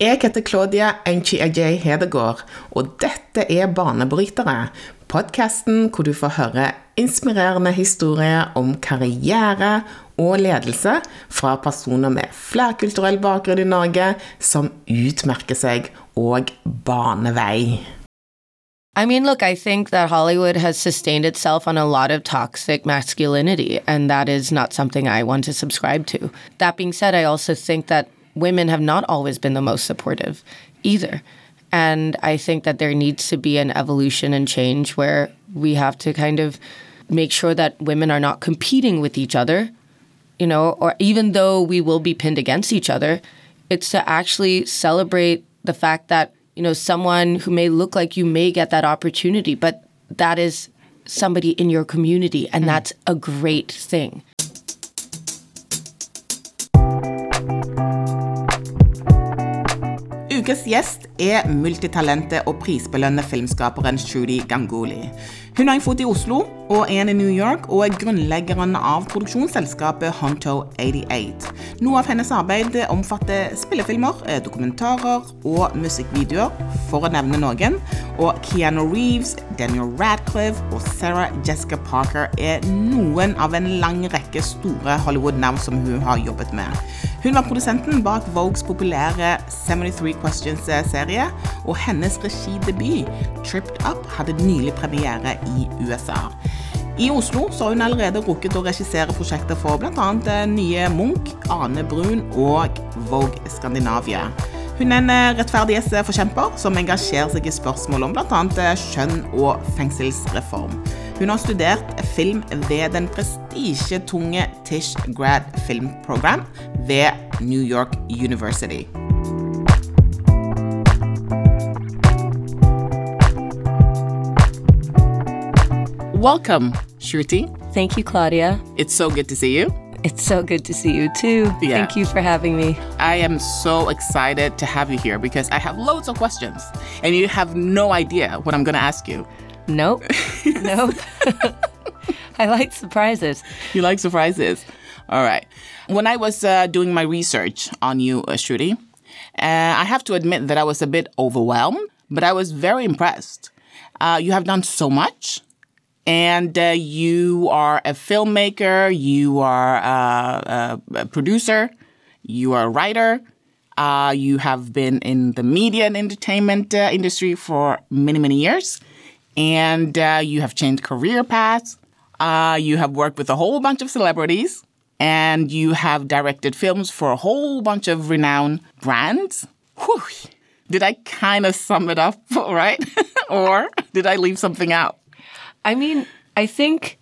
Jeg heter Claudia Enchi-Ajay Hedegaard, og dette er Banebrytere. Podkasten hvor du får høre inspirerende historier om karriere og ledelse fra personer med flerkulturell bakgrunn i Norge som utmerker seg og baner vei. I mean, look, I think that Hollywood has sustained itself on a lot of toxic masculinity, and that is not something I want to subscribe to. That being said, I also think that women have not always been the most supportive either. And I think that there needs to be an evolution and change where we have to kind of make sure that women are not competing with each other, you know, or even though we will be pinned against each other, it's to actually celebrate the fact that, you know, someone who may look like you may get that opportunity, but that is somebody in your community, and mm. that's a great thing. Ukens gjest er multitalentet og prisbelønne filmskaperen Trudy Ganguly. Hun har en fot i Oslo og en i New York, og er grunnleggeren av produksjonsselskapet Honto88. Noe av hennes arbeid omfatter spillefilmer, dokumentarer og musikkvideoer, for å nevne noen. Og Keanu Reeves, Daniel Radcliffe og Sarah Jessica Parker er noen av en lang rekke store Hollywood-navn som hun har jobbet med. Hun var produsenten bak Vogues populære 73 Questions-serie, og hennes regidebut, 'Tripped Up', hadde nylig premiere i USA. I Oslo så har hun allerede rukket å regissere prosjekter for bl.a. Eh, nye Munch, Ane Brun og Vogue Skandinavia. Hun er en eh, rettferdighetsforkjemper som engasjerer seg i spørsmål om bl.a. kjønn skjønn og fengselsreform. Hun har studert film ved den prestisjetunge Tish Grad Film Program ved New York University. Welcome, Shruti. Thank you, Claudia. It's so good to see you. It's so good to see you too. Yeah. Thank you for having me. I am so excited to have you here because I have loads of questions and you have no idea what I'm going to ask you. Nope. nope. I like surprises. You like surprises? All right. When I was uh, doing my research on you, uh, Shruti, uh, I have to admit that I was a bit overwhelmed, but I was very impressed. Uh, you have done so much, and uh, you are a filmmaker, you are uh, a, a producer, you are a writer. Uh, you have been in the media and entertainment uh, industry for many, many years and uh, you have changed career paths. Uh, you have worked with a whole bunch of celebrities, and you have directed films for a whole bunch of renowned brands. Whew. Did I kind of sum it up right? or did I leave something out? I mean, I think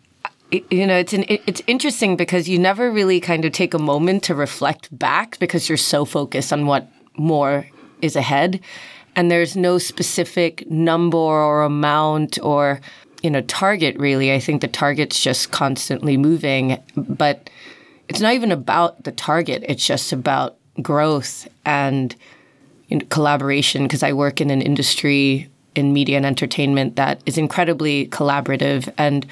you know it's an, it's interesting because you never really kind of take a moment to reflect back because you're so focused on what more is ahead. And there's no specific number or amount or you know target really. I think the target's just constantly moving. But it's not even about the target. It's just about growth and you know, collaboration because i work in an industry in media and entertainment that is incredibly collaborative and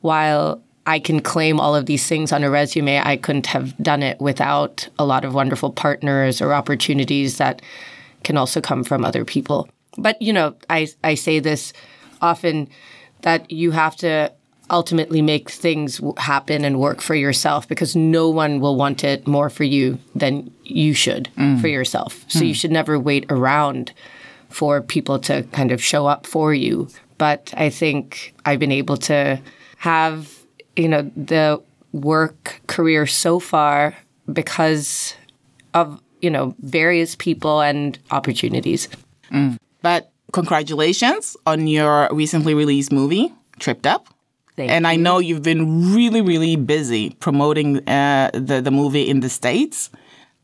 while I can claim all of these things on a resume. I couldn't have done it without a lot of wonderful partners or opportunities that can also come from other people. But, you know, I, I say this often that you have to ultimately make things happen and work for yourself because no one will want it more for you than you should mm. for yourself. So mm. you should never wait around for people to kind of show up for you. But I think I've been able to have, you know, the work career so far because of you know, various people and opportunities. Mm. But congratulations on your recently released movie, Tripped Up. Thank and you. I know you've been really, really busy promoting uh, the, the movie in the States.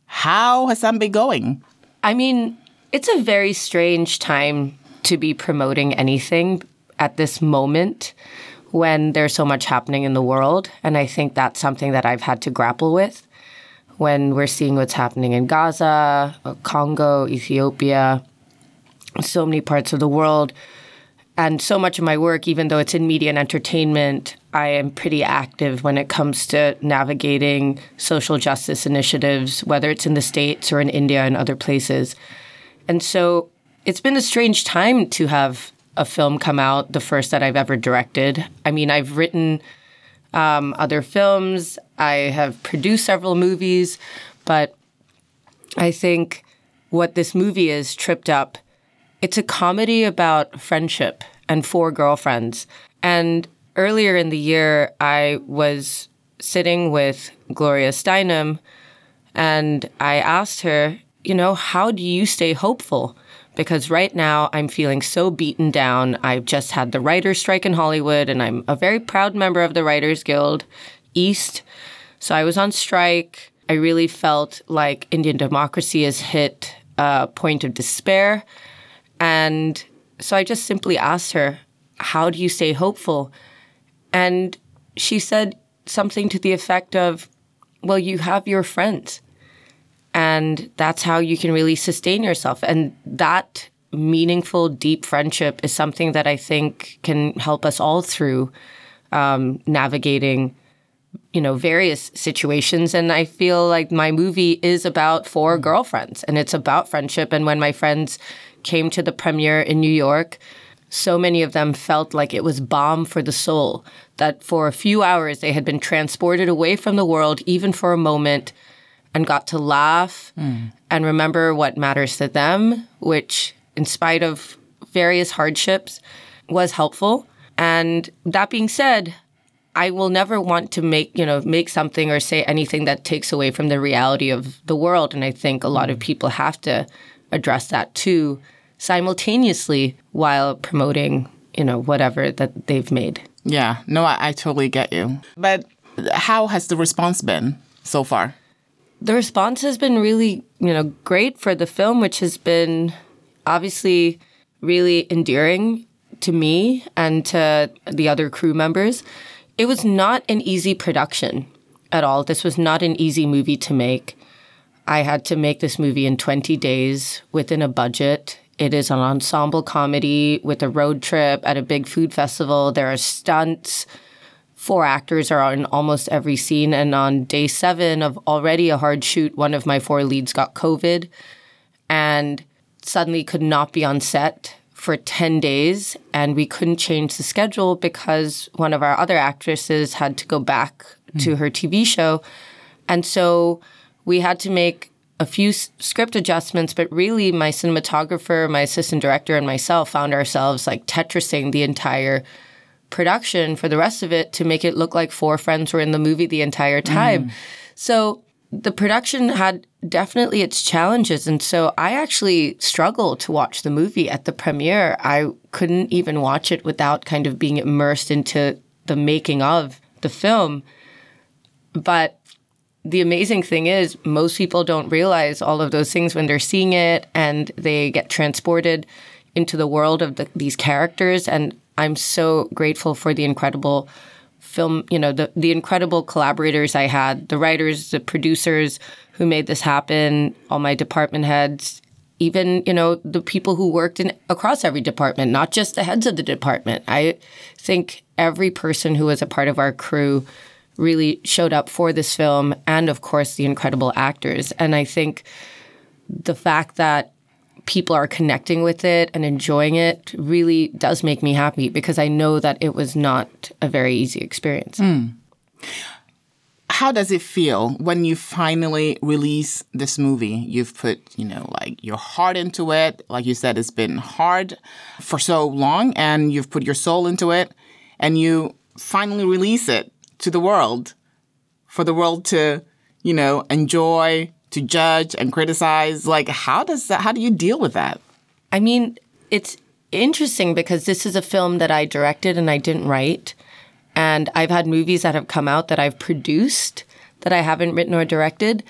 How has that been going? I mean, it's a very strange time to be promoting anything at this moment when there's so much happening in the world. And I think that's something that I've had to grapple with when we're seeing what's happening in Gaza, Congo, Ethiopia, so many parts of the world. And so much of my work, even though it's in media and entertainment, I am pretty active when it comes to navigating social justice initiatives, whether it's in the States or in India and other places. And so it's been a strange time to have a film come out, the first that I've ever directed. I mean, I've written um, other films, I have produced several movies, but I think what this movie is, Tripped Up, it's a comedy about friendship and four girlfriends. And earlier in the year, I was sitting with Gloria Steinem and I asked her, you know, how do you stay hopeful? Because right now I'm feeling so beaten down. I've just had the writer's strike in Hollywood and I'm a very proud member of the Writers Guild East. So I was on strike. I really felt like Indian democracy has hit a point of despair. And so I just simply asked her, How do you stay hopeful? And she said something to the effect of, Well, you have your friends. And that's how you can really sustain yourself. And that meaningful, deep friendship is something that I think can help us all through um, navigating you know various situations. And i feel like my movie is about four girlfriends and it's about friendship. And when my friends came to the premiere in new york so many of them felt like it was balm for the soul that for a few hours they had been transported away from the world even for a moment and got to laugh mm. and remember what matters to them which in spite of various hardships was helpful and that being said I will never want to make, you know, make something or say anything that takes away from the reality of the world. And I think a lot of people have to address that too simultaneously while promoting, you know, whatever that they've made. Yeah, no, I, I totally get you. But how has the response been so far? The response has been really, you know, great for the film, which has been obviously really endearing to me and to the other crew members. It was not an easy production at all. This was not an easy movie to make. I had to make this movie in 20 days within a budget. It is an ensemble comedy with a road trip at a big food festival. There are stunts. Four actors are on almost every scene. And on day seven of already a hard shoot, one of my four leads got COVID and suddenly could not be on set for 10 days and we couldn't change the schedule because one of our other actresses had to go back mm. to her TV show. And so we had to make a few s- script adjustments, but really my cinematographer, my assistant director, and myself found ourselves like tetrising the entire production for the rest of it to make it look like four friends were in the movie the entire time. Mm. So the production had definitely its challenges. And so I actually struggled to watch the movie at the premiere. I couldn't even watch it without kind of being immersed into the making of the film. But the amazing thing is, most people don't realize all of those things when they're seeing it and they get transported into the world of the, these characters. And I'm so grateful for the incredible film, you know, the, the incredible collaborators I had, the writers, the producers who made this happen, all my department heads, even, you know, the people who worked in across every department, not just the heads of the department. I think every person who was a part of our crew really showed up for this film and of course the incredible actors. And I think the fact that people are connecting with it and enjoying it really does make me happy because I know that it was not a very easy experience. Mm. How does it feel when you finally release this movie? You've put, you know, like your heart into it. Like you said, it's been hard for so long and you've put your soul into it and you finally release it to the world for the world to, you know, enjoy, to judge and criticize. Like, how does that, how do you deal with that? I mean, it's interesting because this is a film that I directed and I didn't write. And I've had movies that have come out that I've produced that I haven't written or directed.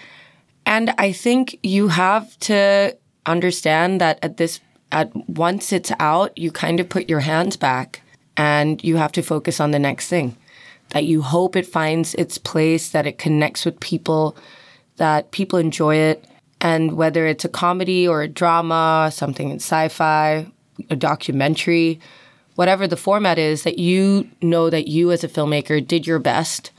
And I think you have to understand that at this, at once it's out, you kind of put your hands back and you have to focus on the next thing. That you hope it finds its place, that it connects with people, that people enjoy it. And whether it's a comedy or a drama, something in sci fi, a documentary, whatever the format is, that you know that you as a filmmaker did your best.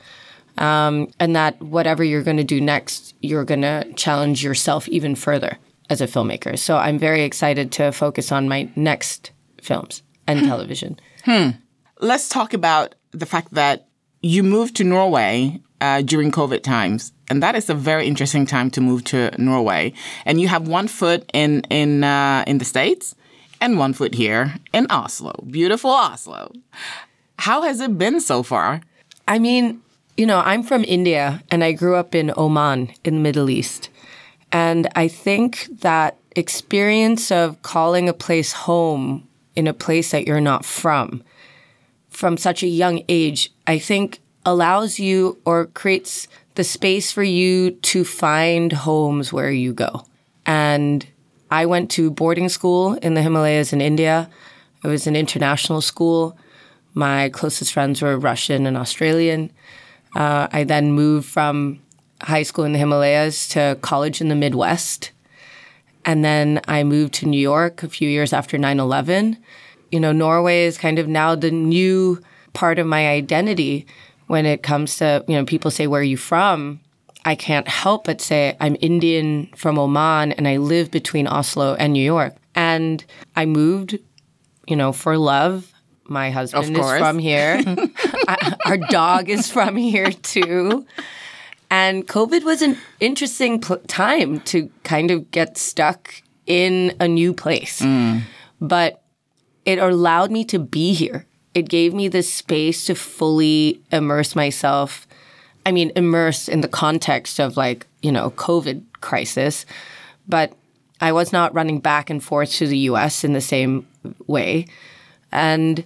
Um, and that whatever you're going to do next, you're going to challenge yourself even further. as a filmmaker. So I'm very excited to focus on my next films and television. Let's talk about the fact that you moved to Norway uh, during COVID times, and that is a very interesting time to move to Norway. And you have one foot in in uh, in the states and one foot here in Oslo, beautiful Oslo. How has it been so far? I mean, you know, I'm from India and I grew up in Oman in the Middle East. And I think that experience of calling a place home in a place that you're not from, from such a young age, I think allows you or creates the space for you to find homes where you go. And I went to boarding school in the Himalayas in India. It was an international school. My closest friends were Russian and Australian. Uh, I then moved from high school in the Himalayas to college in the Midwest. And then I moved to New York a few years after 9 11. You know, Norway is kind of now the new part of my identity when it comes to, you know, people say, Where are you from? I can't help but say I'm Indian from Oman and I live between Oslo and New York. And I moved, you know, for love. My husband is from here. I- Our dog is from here too. And COVID was an interesting pl- time to kind of get stuck in a new place. Mm. But it allowed me to be here. It gave me the space to fully immerse myself. I mean, immerse in the context of like, you know, COVID crisis. But I was not running back and forth to the US in the same way. And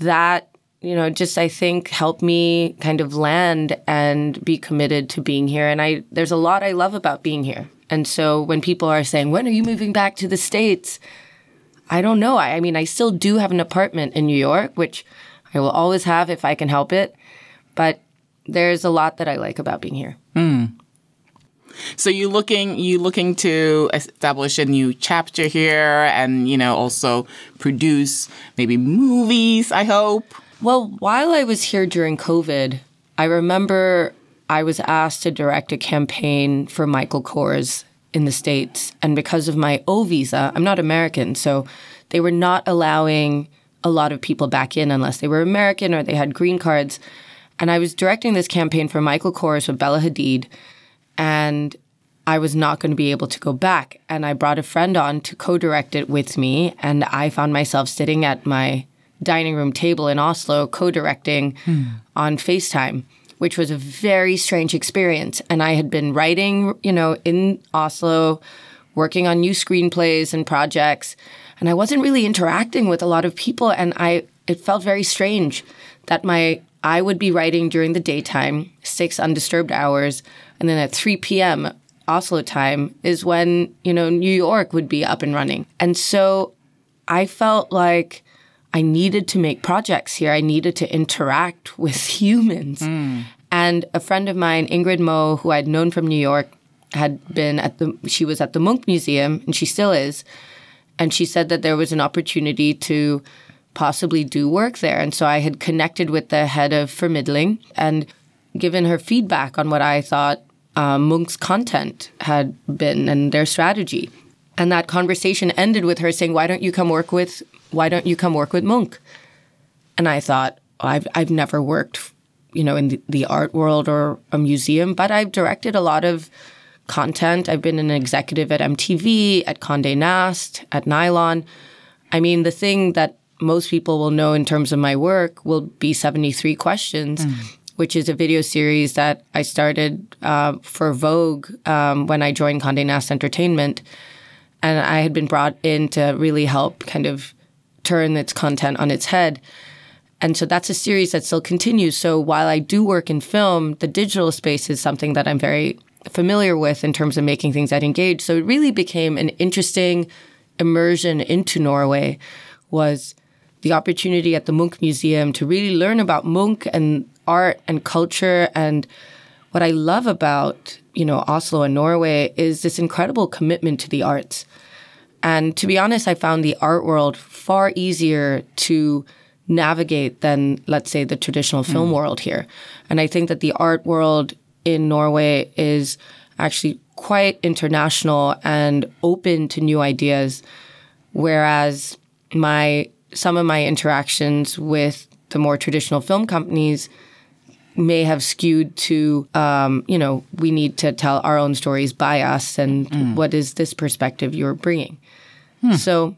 that, you know, just I think helped me kind of land and be committed to being here. And I there's a lot I love about being here. And so when people are saying, when are you moving back to the States? I don't know. I, I mean, I still do have an apartment in New York, which I will always have if I can help it. But there's a lot that I like about being here. Hmm. So you looking you looking to establish a new chapter here, and you know also produce maybe movies. I hope. Well, while I was here during COVID, I remember I was asked to direct a campaign for Michael Kors in the States. And because of my O visa, I'm not American. So they were not allowing a lot of people back in unless they were American or they had green cards. And I was directing this campaign for Michael Kors with Bella Hadid. And I was not going to be able to go back. And I brought a friend on to co direct it with me. And I found myself sitting at my dining room table in Oslo, co directing hmm. on FaceTime, which was a very strange experience. And I had been writing, you know, in Oslo, working on new screenplays and projects. And I wasn't really interacting with a lot of people. And I, it felt very strange that my, I would be writing during the daytime, six undisturbed hours. And then at 3 p.m., Oslo time is when, you know, New York would be up and running. And so I felt like I needed to make projects here. I needed to interact with humans. And a friend of mine, Ingrid Moe, who I'd known from New York, had been at the she was at the Munch Museum and she still is. And she said that there was an opportunity to possibly do work there. And so I had connected with the head of Vermittling and given her feedback on what I thought uh, content had been and their strategy. And that conversation ended with her saying, "Why don't you come work with Why don't you come work with Munch? And I thought, oh, I've I've never worked, you know, in the, the art world or a museum, but I've directed a lot of content. I've been an executive at MTV, at Condé Nast, at Nylon. I mean, the thing that most people will know in terms of my work will be 73 Questions, which is a video series that I started uh, for Vogue um, when I joined Condé Nast Entertainment. And I had been brought in to really help kind of turn its content on its head. And so that's a series that still continues. So while I do work in film, the digital space is something that I'm very familiar with in terms of making things that engage. So it really became an interesting immersion into Norway was the opportunity at the Munch Museum to really learn about Munch and art and culture and what I love about, you know, Oslo and Norway is this incredible commitment to the arts. And to be honest, I found the art world far easier to navigate than, let's say, the traditional film world here. And I think that the art world in Norway is actually quite international and open to new ideas. Whereas my some of my interactions with the more traditional film companies may have skewed to, um, you know, we need to tell our own stories by us, and mm. what is this perspective you're bringing? Hmm. So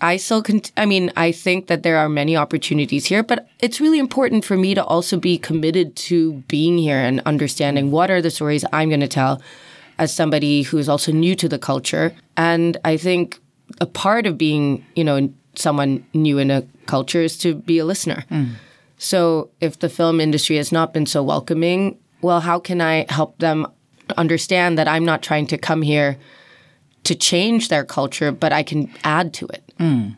I still, cont- I mean, I think that there are many opportunities here, but it's really important for me to also be committed to being here and understanding what are the stories I'm going to tell as somebody who is also new to the culture. And I think a part of being, you know, someone new in a culture is to be a listener. Mm. So if the film industry has not been so welcoming, well, how can I help them understand that I'm not trying to come here to change their culture, but I can add to it? Mm.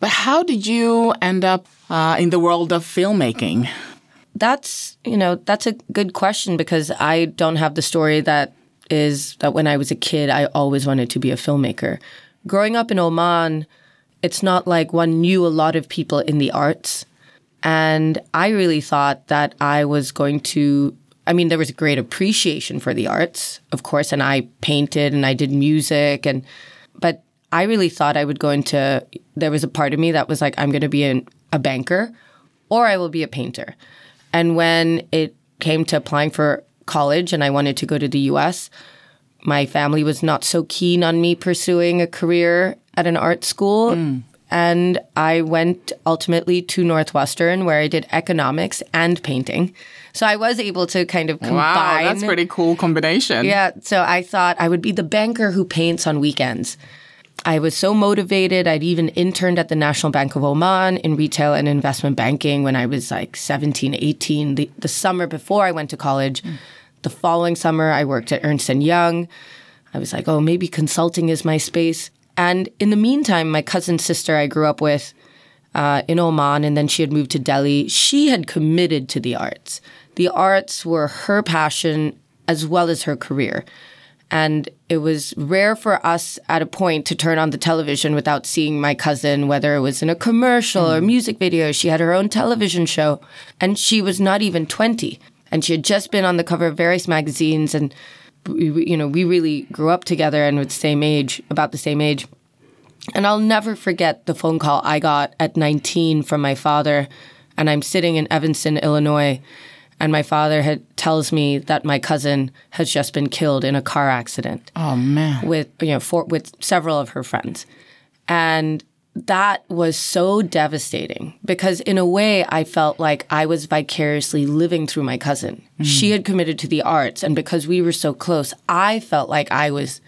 But how did you end up uh, in the world of filmmaking? That's you know that's a good question because I don't have the story that is that when I was a kid I always wanted to be a filmmaker. Growing up in Oman, it's not like one knew a lot of people in the arts. And I really thought that I was going to, I mean, there was a great appreciation for the arts, of course, and I painted and I did music and, but I really thought I would go into, there was a part of me that was like, I'm going to be an, a banker or I will be a painter. And when it came to applying for college and I wanted to go to the US, my family was not so keen on me pursuing a career at an art school. Mm. And I went ultimately to Northwestern where I did economics and painting. So I was able to kind of combine. Wow, that's pretty cool combination. Yeah. So I thought I would be the banker who paints on weekends. I was so motivated. I'd even interned at the National Bank of Oman in retail and investment banking when I was like 17, 18, the, the summer before I went to college. Mm. The following summer, I worked at Ernst & Young. I was like, oh, maybe consulting is my space. And in the meantime, my cousin's sister I grew up with uh, in Oman, and then she had moved to Delhi, she had committed to the arts. The arts were her passion as well as her career. And it was rare for us at a point to turn on the television without seeing my cousin, whether it was in a commercial mm. or music video. She had her own television show, and she was not even 20. And she had just been on the cover of various magazines and we, you know, we really grew up together and with the same age, about the same age. And I'll never forget the phone call I got at 19 from my father. And I'm sitting in Evanston, Illinois, and my father had, tells me that my cousin has just been killed in a car accident. Oh man! With you know, for, with several of her friends, and that was so devastating because in a way I felt like I was vicariously living through my cousin. Mm-hmm. She had committed to the arts and because we were so close, I felt like I was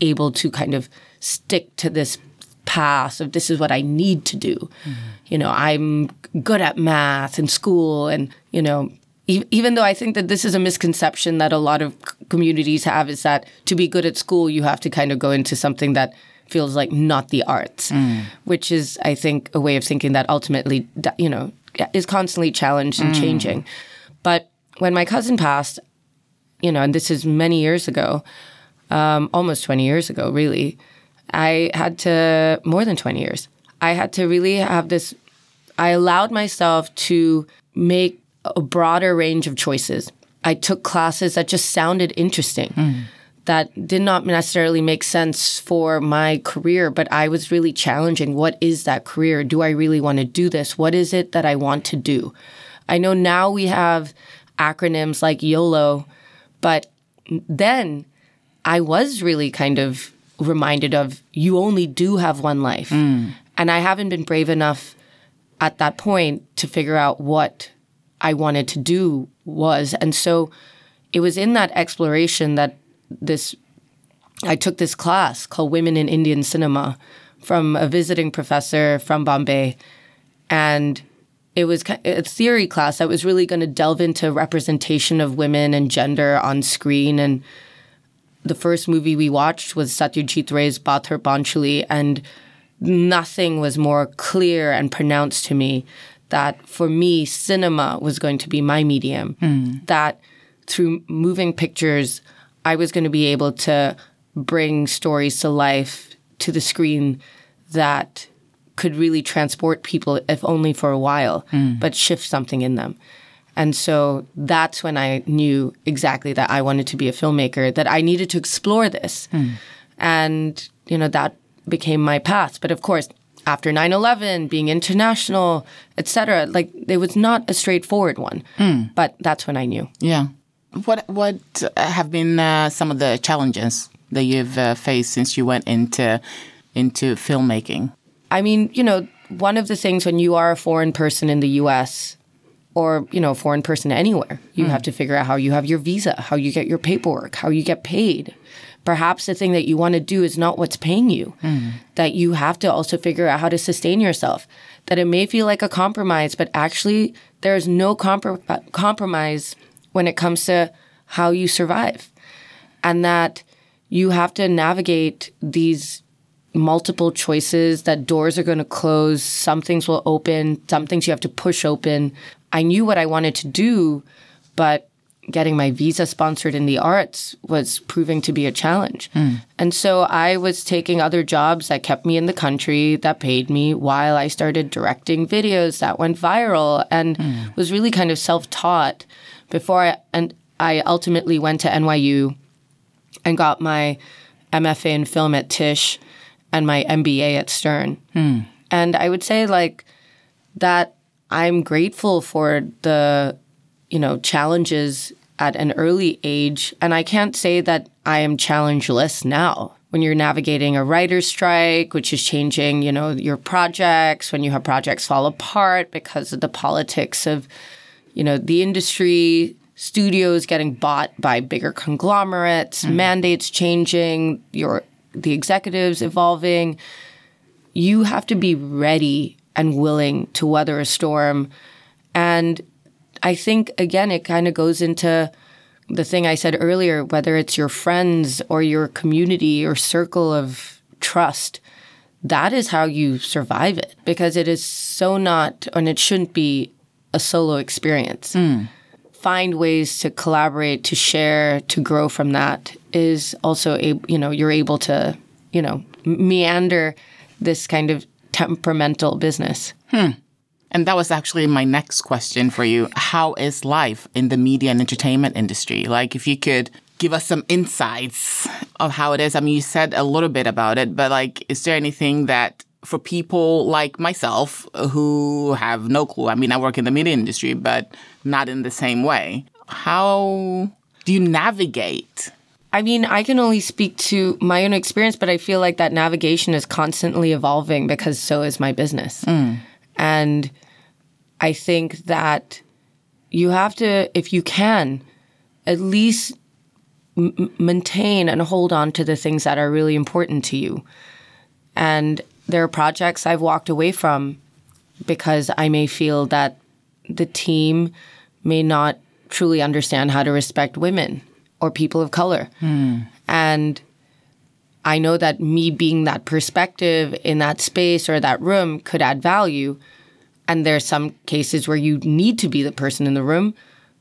able to kind of stick to this path of this is what I need to do. Mm-hmm. You know, I'm good at math and school and, you know, even though I think that this is a misconception that a lot of communities have is that to be good at school you have to kind of go into something that feels like not the arts, mm. which is, I think, a way of thinking that ultimately, you know, is constantly challenged and mm. changing. But when my cousin passed, you know, and this is many years ago, um, almost 20 years ago, really, I had to, more than 20 years, I had to really have this, I allowed myself to make a broader range of choices. I took classes that just sounded interesting. Mm that did not necessarily make sense for my career, but I was really challenging what is that career? Do I really want to do this? What is it that I want to do? I know now we have acronyms like YOLO, but then I was really kind of reminded of you only do have one life. Mm. And I haven't been brave enough at that point to figure out what I wanted to do was. And so it was in that exploration that this I took this class called Women in Indian Cinema from a visiting professor from Bombay. And it was a theory class that was really going to delve into representation of women and gender on screen. And the first movie we watched was Satyajit Ray's Pather Panchali. And nothing was more clear and pronounced to me that for me, cinema was going to be my medium. Mm. That through moving pictures, I was going to be able to bring stories to life to the screen that could really transport people, if only for a while, mm. but shift something in them. And so that's when I knew exactly that I wanted to be a filmmaker, that I needed to explore this. And, you know, that became my path. But of course, after 9-11, being international, etc., like it was not a straightforward one. But that's when I knew. Yeah. What what have been uh, some of the challenges that you've uh, faced since you went into into filmmaking? I mean, you know, one of the things when you are a foreign person in the US or, you know, a foreign person anywhere, you have to figure out how you have your visa, how you get your paperwork, how you get paid. Perhaps the thing that you want to do is not what's paying you. Hmm. That you have to also figure out how to sustain yourself. That it may feel like a compromise, but actually there's no compro- compromise when it comes to how you survive. And that you have to navigate these multiple choices that doors are going to close some things will open some things you have to push open i knew what i wanted to do but getting my visa sponsored in the arts was proving to be a challenge. Hmm. And so i was taking other jobs that kept me in the country that paid me while i started directing videos that went viral and hmm. was really kind of self-taught before i and i ultimately went to nyu and got my mfa in film at tisch and my MBA at Stern. Hmm. And I would say like that I'm grateful for the you know challenges at an early age and I can't say that I am challengeless now. When you're navigating a writer's strike, which is changing, you know, your projects, when you have projects fall apart because of the politics of, you know, the industry, studios getting bought by bigger conglomerates, mm-hmm. mandates changing, your the executives evolving, you have to be ready and willing to weather a storm. And I think, again, it kind of goes into the thing I said earlier whether it's your friends or your community or circle of trust. That is how you survive it because it is so not, and it shouldn't be a solo experience. Hmm. Find ways to collaborate, to share, to grow from that is also a you know you're able to you know meander this kind of temperamental business. Hmm. And that was actually my next question for you. How is life in the media and entertainment industry? Like, if you could give us some insights of how it is. I mean, you said a little bit about it, but like, is there anything that for people like myself who have no clue? I mean, I work in the media industry, but not in the same way. How do you navigate? I mean, I can only speak to my own experience, but I feel like that navigation is constantly evolving because so is my business. Mm. And I think that you have to, if you can, at least m- maintain and hold on to the things that are really important to you. And there are projects I've walked away from because I may feel that the team may not truly understand how to respect women or people of color. Hmm. And I know that me being that perspective in that space or that room could add value. And there are some cases where you need to be the person in the room,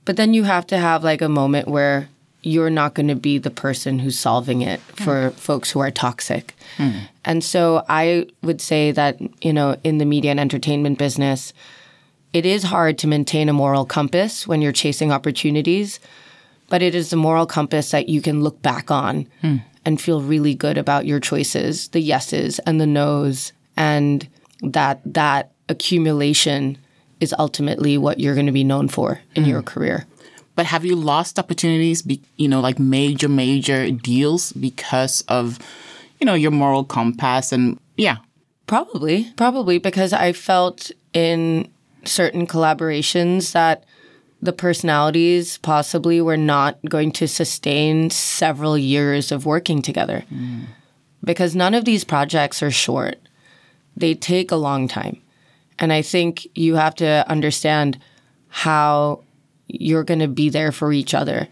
but then you have to have like a moment where you're not going to be the person who's solving it for folks who are toxic. Hmm. And so I would say that, you know, in the media and entertainment business, it is hard to maintain a moral compass when you're chasing opportunities, but it is a moral compass that you can look back on hmm. and feel really good about your choices, the yeses and the nos, and that that accumulation is ultimately what you're going to be known for in hmm. your career. But have you lost opportunities, be, you know, like major, major deals because of, you know, your moral compass and yeah. Probably, probably because I felt in certain collaborations that the personalities possibly were not going to sustain several years of working together. Hmm. Because none of these projects are short, they take a long time. And I think you have to understand how you're going to be there for each other.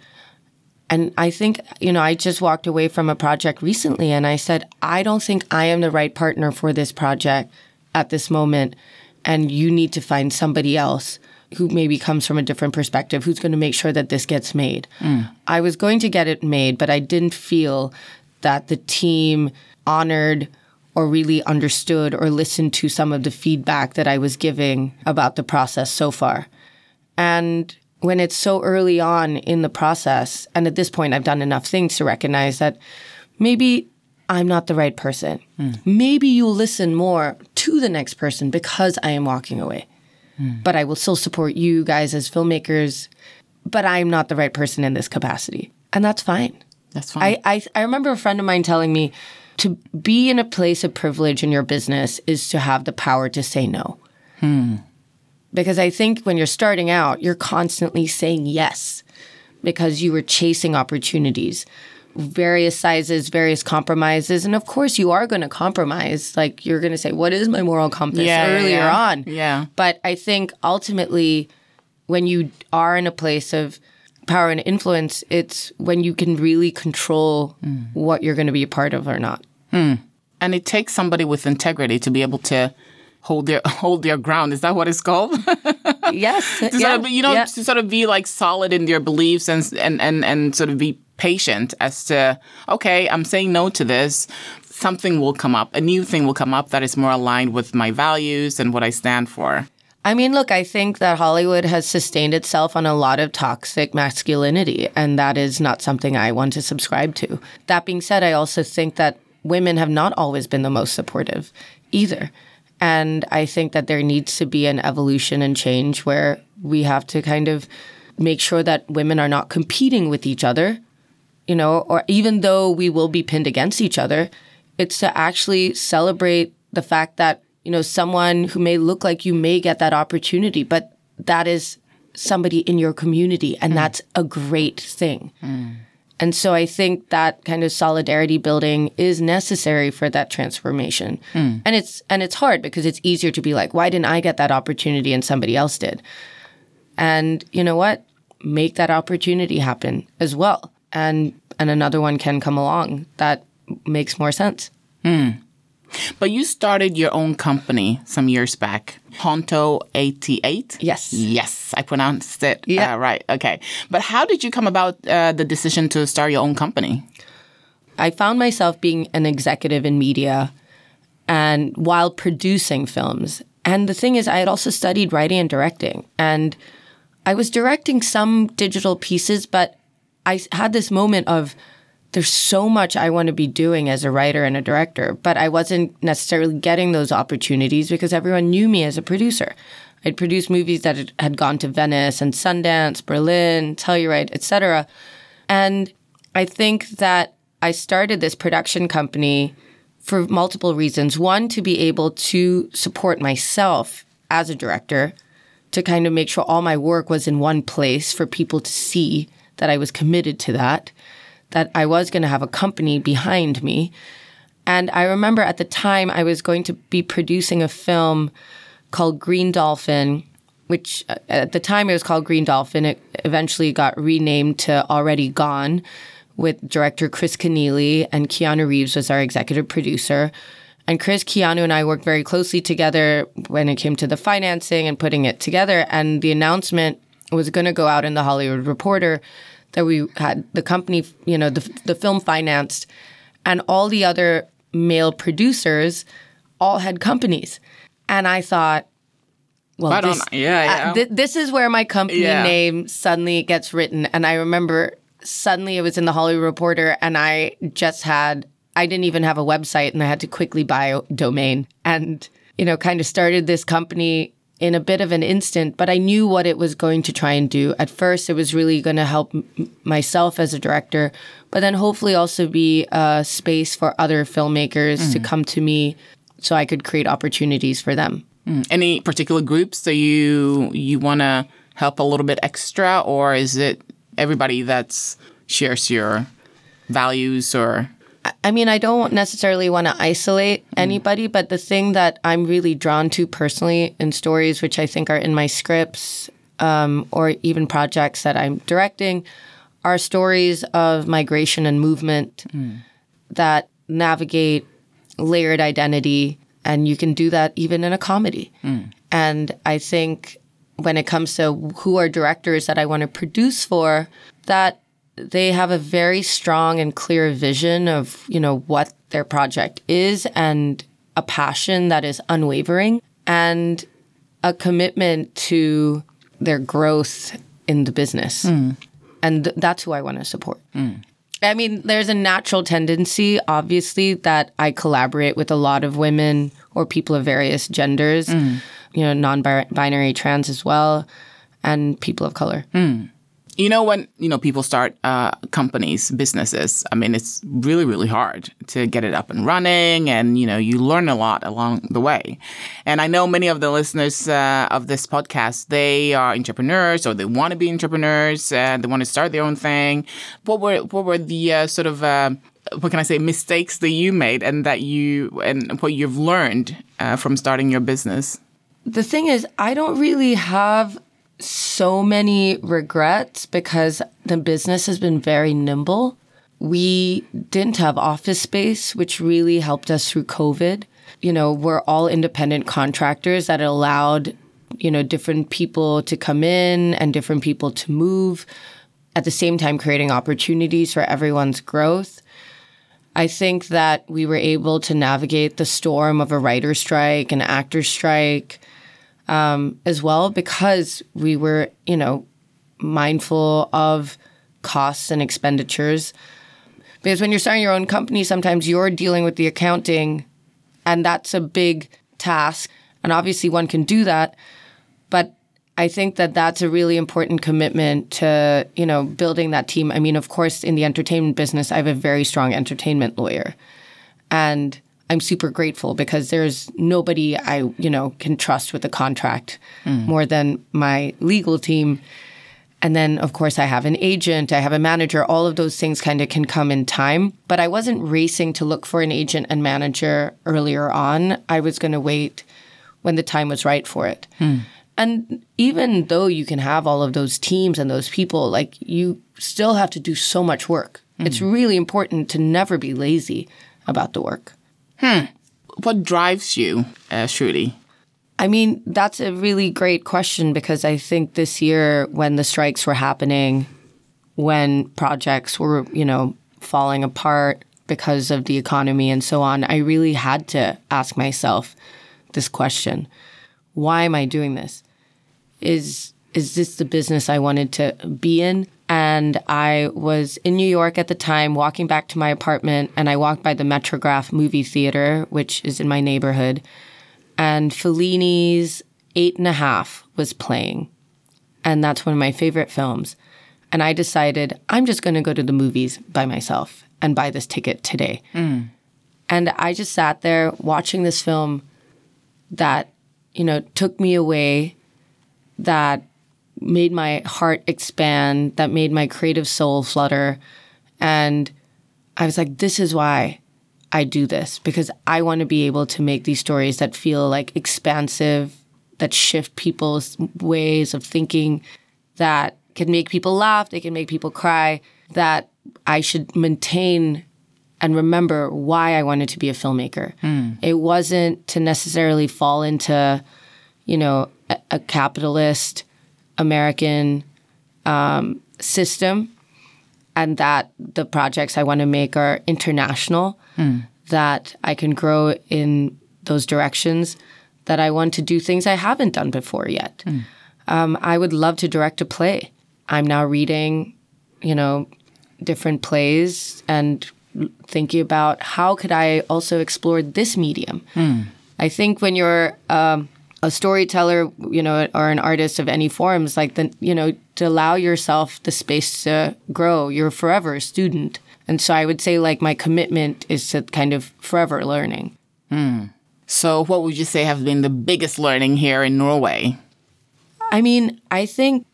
And I think, you know, I just walked away from a project recently and I said, I don't think I am the right partner for this project at this moment. And you need to find somebody else who maybe comes from a different perspective who's going to make sure that this gets made. Mm. I was going to get it made, but I didn't feel that the team honored or really understood or listened to some of the feedback that I was giving about the process so far. And when it's so early on in the process, and at this point, I've done enough things to recognize that maybe I'm not the right person. Hmm. Maybe you'll listen more to the next person because I am walking away. Hmm. But I will still support you guys as filmmakers, but I'm not the right person in this capacity. And that's fine. That's fine. I, I, I remember a friend of mine telling me to be in a place of privilege in your business is to have the power to say no. Hmm. Because I think when you're starting out, you're constantly saying yes because you were chasing opportunities, various sizes, various compromises. And of course, you are going to compromise. Like you're going to say, What is my moral compass Yeah, earlier yeah. on? Yeah. But I think ultimately, when you are in a place of power and influence, it's when you can really control hmm. what you're going to be a part of or not. Hmm. and it takes somebody with integrity to be able to hold their hold their ground. Is that what it's called? Yes. to sort of, you know, yeah. to sort of be like solid in their beliefs and and and and sort of be patient as to okay, I'm saying no to this. Something will come up, a new thing will come up that is more aligned with my values and what I stand for. I mean, look, I think that Hollywood has sustained itself on a lot of toxic masculinity, and that is not something I want to subscribe to. That being said, I also think that women have not always been the most supportive either. And I think that there needs to be an evolution and change where we have to kind of make sure that women are not competing with each other, you know, or even though we will be pinned against each other, it's to actually celebrate the fact that, you know, someone who may look like you may get that opportunity, but that is somebody in your community and mm. that's a great thing. Mm. And so I think that kind of solidarity building is necessary for that transformation. Mm. And it's and it's hard because it's easier to be like, why didn't I get that opportunity and somebody else did? And you know what? Make that opportunity happen as well. And and another one can come along that makes more sense. Hmm. But you started your own company some years back, Honto 88? Yes. Yes, I pronounced it Yeah. uh, right. Okay. But how did you come about uh, the decision to start your own company? I found myself being an executive in media and while producing films. And the thing is, I had also studied writing and directing. And I was directing some digital pieces, but I had this moment of there's so much I want to be doing as a writer and a director, but I wasn't necessarily getting those opportunities because everyone knew me as a producer. I'd produced movies that had- had gone to Venice and Sundance, Berlin, Telluride, etc. And I think that I started this production company for multiple reasons. One, to be able to support myself as a director, to kind of make sure all my work was in one place for people to see that I was committed to that, that I was going to have a company behind me. And I remember at the time I was going to be producing a film called Green Dolphin, which uh, at the time it was called Green Dolphin. It eventually got renamed to Already Gone with director Chris Kenneally and Keanu Reeves was our executive producer. And Chris, Keanu, and I worked very closely together when it came to the financing and putting it together. And the announcement was going to go out in the Hollywood Reporter that we had the company, you know, the, the film financed, and all the other male producers all had companies. And I thought, well, Right this, Yeah, yeah. uh, thi- this is where my company Yeah. name suddenly gets written. And I remember suddenly it was in the Hollywood Reporter, and I just had, I didn't even have a website, and I had to quickly buy a domain and, you know, kind of started this company in a bit of an instant, but I knew what it was going to try and do. At first, it was really going to help m- myself as a director, but then hopefully also be a space for other filmmakers to mm. come to me so I could create opportunities for them. Mm. Any particular groups that you you want to help a little bit extra, or is it everybody that's shares your values or I mean, I don't necessarily want to isolate mm. anybody, but the thing that I'm really drawn to personally in stories, which I think are in my scripts um, or even projects that I'm directing, are stories of migration and movement hmm. that navigate layered identity. And you can do that even in a comedy. Hmm. And I think when it comes to who are directors that I want to produce for, that they have a very strong and clear vision of you know what their project is and a passion that is unwavering and a commitment to their growth in the business. Hmm. And th- that's who I want to support. Hmm. I mean, there's a natural tendency, obviously, that I collaborate with a lot of women or people of various genders, hmm. you know, non binary trans as well, and people of color. You know, when you know people start uh, companies, businesses. I mean, it's really, really hard to get it up and running, and you know, you learn a lot along the way. And I know many of the listeners uh, of this podcast, they are entrepreneurs or they want to be entrepreneurs. Uh, they want to start their own thing. What were what were the uh, sort of uh, what can I say mistakes that you made and that you and what you've learned uh, from starting your business? The thing is, I don't really have so many regrets because the business has been very nimble. We didn't have office space, which really helped us through COVID. You know, we're all independent contractors that allowed, you know, different people to come in and different people to move, at the same time creating opportunities for everyone's growth. I think that we were able to navigate the storm of a writer strike, an actor strike, um, as well because we were, you know, mindful of costs and expenditures. Because when you're starting your own company, sometimes you're dealing with the accounting, and that's a big task. And obviously, one can do that, but I think that that's a really important commitment to, you know, building that team. I mean, of course, in the entertainment business, I have a very strong entertainment lawyer, and I'm super grateful because there's nobody I, you know, can trust with a contract mm. more than my legal team. And then, of course, I have an agent, I have a manager. All of those things kind of can come in time. But I wasn't racing to look for an agent and manager earlier on. I was going to wait when the time was right for it. Hmm. And even though you can have all of those teams and those people, like you still have to do so much work. It's hmm. really important to never be lazy about the work. What drives you, uh, Shruti? I mean, that's a really great question because I think this year, when the strikes were happening, when projects were, you know, falling apart because of the economy and so on, I really had to ask myself this question Why am I doing this? Is, is this the business I wanted to be in? And I was in New York at the time, walking back to my apartment, and I walked by the Metrograph movie theater, which is in my neighborhood and Fellini's Eight and a Half was playing. And that's one of my favorite films. And I decided I'm just going to go to the movies by myself and buy this ticket today. Mm. And I just sat there watching this film that, you know, took me away, that made my heart expand, that made my creative soul flutter. And I was like, this is why I do this because I want to be able to make these stories that feel like expansive, that shift people's ways of thinking, that can make people laugh, they can make people cry, that I should maintain and remember why I wanted to be a filmmaker. Hmm. It wasn't to necessarily fall into, you know, a, a capitalist American um, system and that the projects I want to make are international, that I can grow in those directions, that I want to do things I haven't done before yet. Um, I would love to direct a play. I'm now reading, you know, different plays and thinking about how could I also explore this medium. I think when you're um, a storyteller, you know, or an artist of any forms, like the, you know, to allow yourself the space to grow. You're forever a student, and so I would say like my commitment is to kind of forever learning. Hmm. So, what would you say have been the biggest learning here in Norway? I mean, I think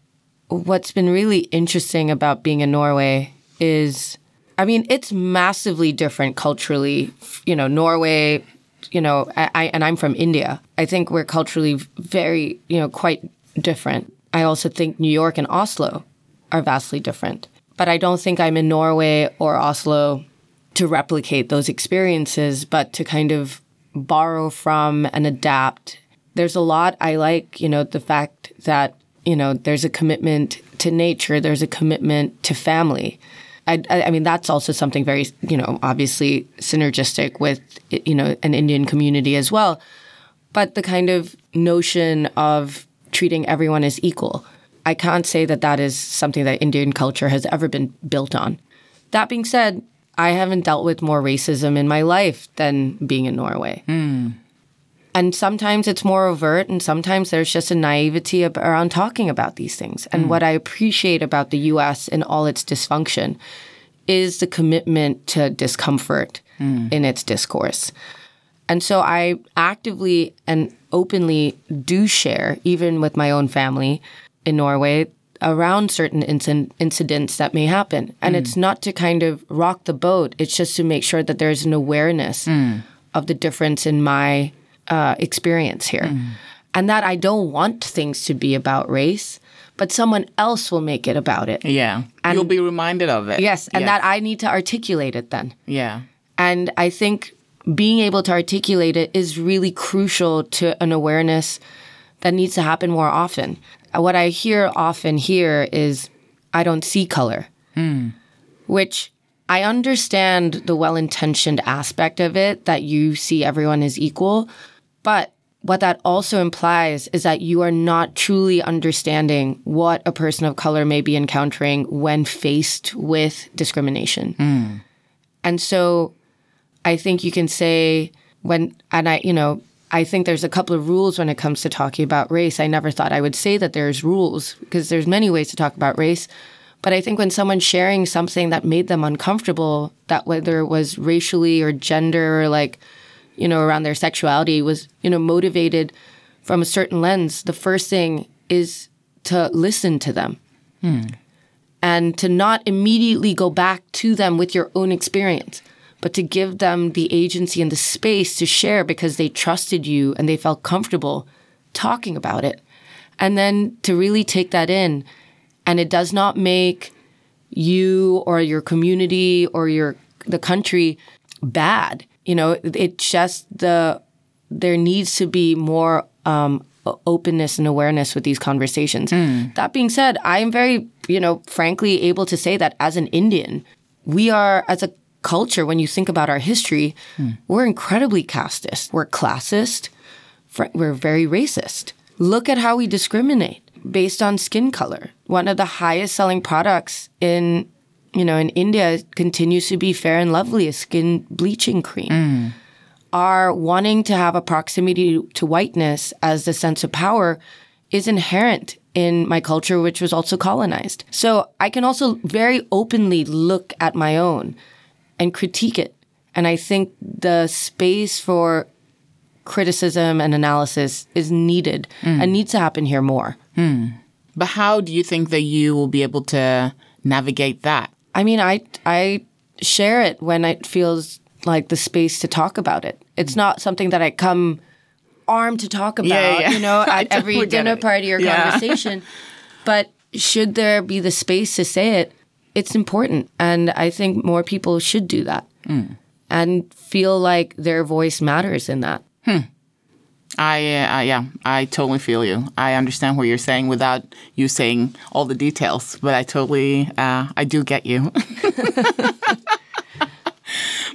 what's been really interesting about being in Norway is, I mean, it's massively different culturally. You know, Norway, you know, I, I and I'm from India. I think we're culturally very, you know, quite different. I also think New York and Oslo are vastly different. But I don't think I'm in Norway or Oslo to replicate those experiences, but to kind of borrow from and adapt. There's a lot I like, you know, the fact that, you know, there's a commitment to nature, there's a commitment to family. I, I mean, that's also something very, you know, obviously synergistic with, you know, an Indian community as well. But the kind of notion of treating everyone as equal. I can't say that that is something that Indian culture has ever been built on. That being said, I haven't dealt with more racism in my life than being in Norway. Hmm. And sometimes it's more overt, and sometimes there's just a naivety ab- around talking about these things. And mm. what I appreciate about the US in all its dysfunction is the commitment to discomfort mm. in its discourse. And so I actively and openly do share, even with my own family in Norway, around certain inc- incidents that may happen. And mm. it's not to kind of rock the boat, it's just to make sure that there's an awareness of the difference in my uh, experience here. Mm. And that I don't want things to be about race, but someone else will make it about it. Yeah. You'll be reminded of it. Yes, and that I need to articulate it then. Yeah. And I think being able to articulate it is really crucial to an awareness that needs to happen more often. Uh, what I hear often here is, I don't see color, mm. which I understand the well intentioned aspect of it that you see everyone as equal. But what that also implies is that you are not truly understanding what a person of color may be encountering when faced with discrimination. Hmm. And so I think you can say when, and I, you know, I think there's a couple of rules when it comes to talking about race. I never thought I would say that there's rules because there's many ways to talk about race. But I think when someone's sharing something that made them uncomfortable, that whether it was racially or gender or like, you know, around their sexuality was, you know, motivated from a certain lens, the first thing is to listen to them hmm. and to not immediately go back to them with your own experience, but to give them the agency and the space to share because they trusted you and they felt comfortable talking about it. And then to really take that in. And it does not make you or your community or your the country bad. You know, it's just the there needs to be more um, openness and awareness with these conversations. That being said, I am very, you know, frankly able to say that as an Indian, we are as a culture. When you think about our history, we're incredibly casteist. We're classist. fr- We're very racist. Look at how we discriminate based on skin color. One of the highest selling products in you know in India it continues to be Fair and Lovely, a skin bleaching cream. Mm. Our wanting to have a proximity to whiteness as the sense of power is inherent in my culture, which was also colonized. So I can also very openly look at my own and critique it. And I think the space for criticism and analysis is needed mm. and needs to happen here more. Hmm. But how do you think that you will be able to navigate that? I mean, I I share it when it feels like the space to talk about it. It's not something that I come armed to talk about, Yeah, yeah. you know, at every dinner it. party or Yeah. conversation. but should there be the space to say it, it's important. And I think more people should do that Mm. and feel like their voice matters in that. I, uh, yeah, I totally feel you. I understand what you're saying without you saying all the details, but I totally, uh, I do get you.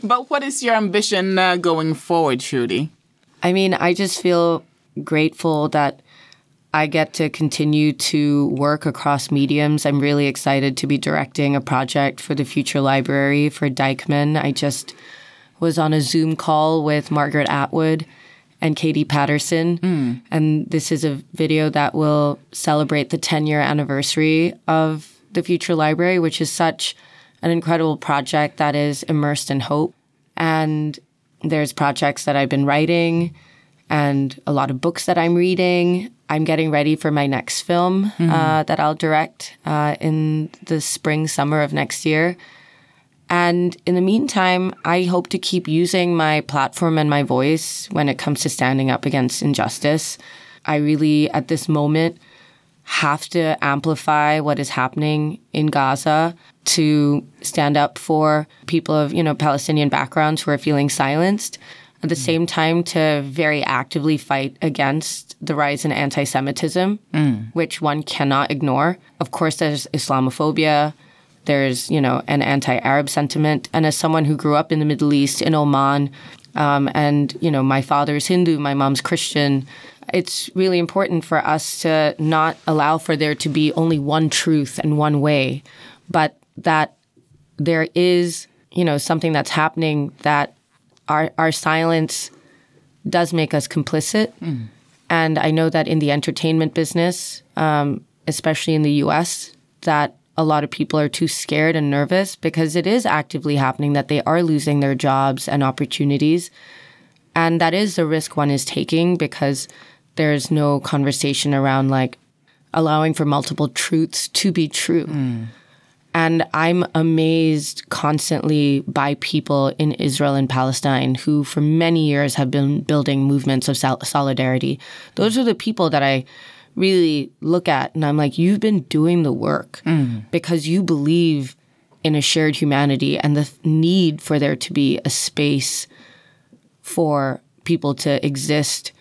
but what is your ambition uh, going forward, Shruti? I mean, I just feel grateful that I get to continue to work across mediums. I'm really excited to be directing a project for the Future Library for Deichman. I just was on a Zoom call with Margaret Atwood and Katie Paterson. And this is a video that will celebrate the 10 year anniversary of the Future Library, which is such an incredible project that is immersed in hope. And there's projects that I've been writing and a lot of books that I'm reading. I'm getting ready for my next film uh, that I'll direct uh, in the spring, summer of next year. And in the meantime, I hope to keep using my platform and my voice when it comes to standing up against injustice. I really, at this moment, have to amplify what is happening in Gaza to stand up for people of, you know, Palestinian backgrounds who are feeling silenced. At the mm. same time, to very actively fight against the rise in anti Semitism, mm. which one cannot ignore. Of course, there's Islamophobia, there's, you know, an anti Arab sentiment. And as someone who grew up in the Middle East, in Oman, Um, and, you know, my father's Hindu, my mom's Christian. It's really important for us to not allow for there to be only one truth and one way, but that there is, you know, something that's happening that our, our silence does make us complicit. And I know that in the entertainment business, um, especially in the US, that a lot of people are too scared and nervous because it is actively happening that they are losing their jobs and opportunities. And that is the risk one is taking because there's no conversation around like allowing for multiple truths to be true. Mm. And I'm amazed constantly by people in Israel and Palestine who, for many years, have been building movements of sol- solidarity. Those are the people that I really look at, and I'm like, you've been doing the work mm. because you believe in a shared humanity and the need for there to be a space for people to exist,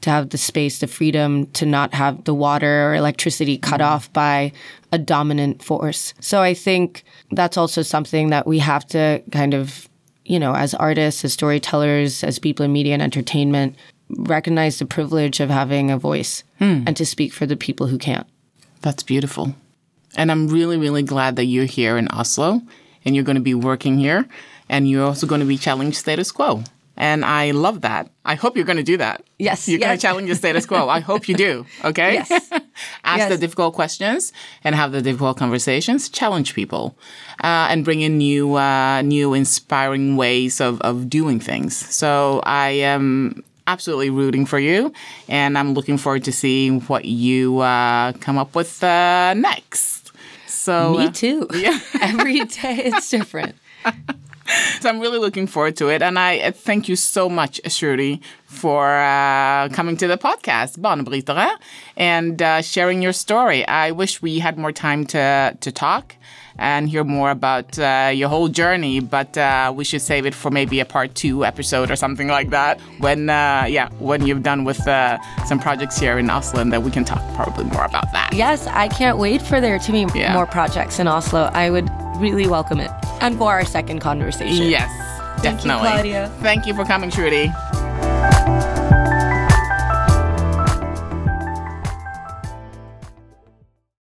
to have the space, the freedom to not have the water or electricity cut mm. off by a dominant force. So I think that's also something that we have to kind of, you know, as artists, as storytellers, as people in media and entertainment, recognize the privilege of having a voice and to speak for the people who can't. That's beautiful. And I'm really, really glad that you're here in Oslo and you're going to be working here and you're also going to be challenging status quo. And I love that. I hope you're going to do that. Yes, You're going to challenge the status quo. I hope you do. Okay? Yes. Ask Yes. the difficult questions and have the difficult conversations. Challenge people uh, and bring in new, uh, new inspiring ways of, of doing things. So I am absolutely rooting for you, and I'm looking forward to seeing what you uh, come up with uh, next. So Me uh, too. Yeah. Every day it's different. so I'm really looking forward to it, and I uh, thank you so much, Shruti, for uh, coming to the podcast, Banebrytere, and uh, sharing your story. I wish we had more time to to talk and hear more about uh, your whole journey, but uh, we should save it for maybe a part two episode or something like that. When uh, yeah, when you've done with uh, some projects here in Oslo, and that we can talk probably more about that. Yes, I can't wait for there to be Yeah. more projects in Oslo. I would really welcome it. And for our second conversation. Yes, Thank you. Claudia. Thank you for coming, Shruti.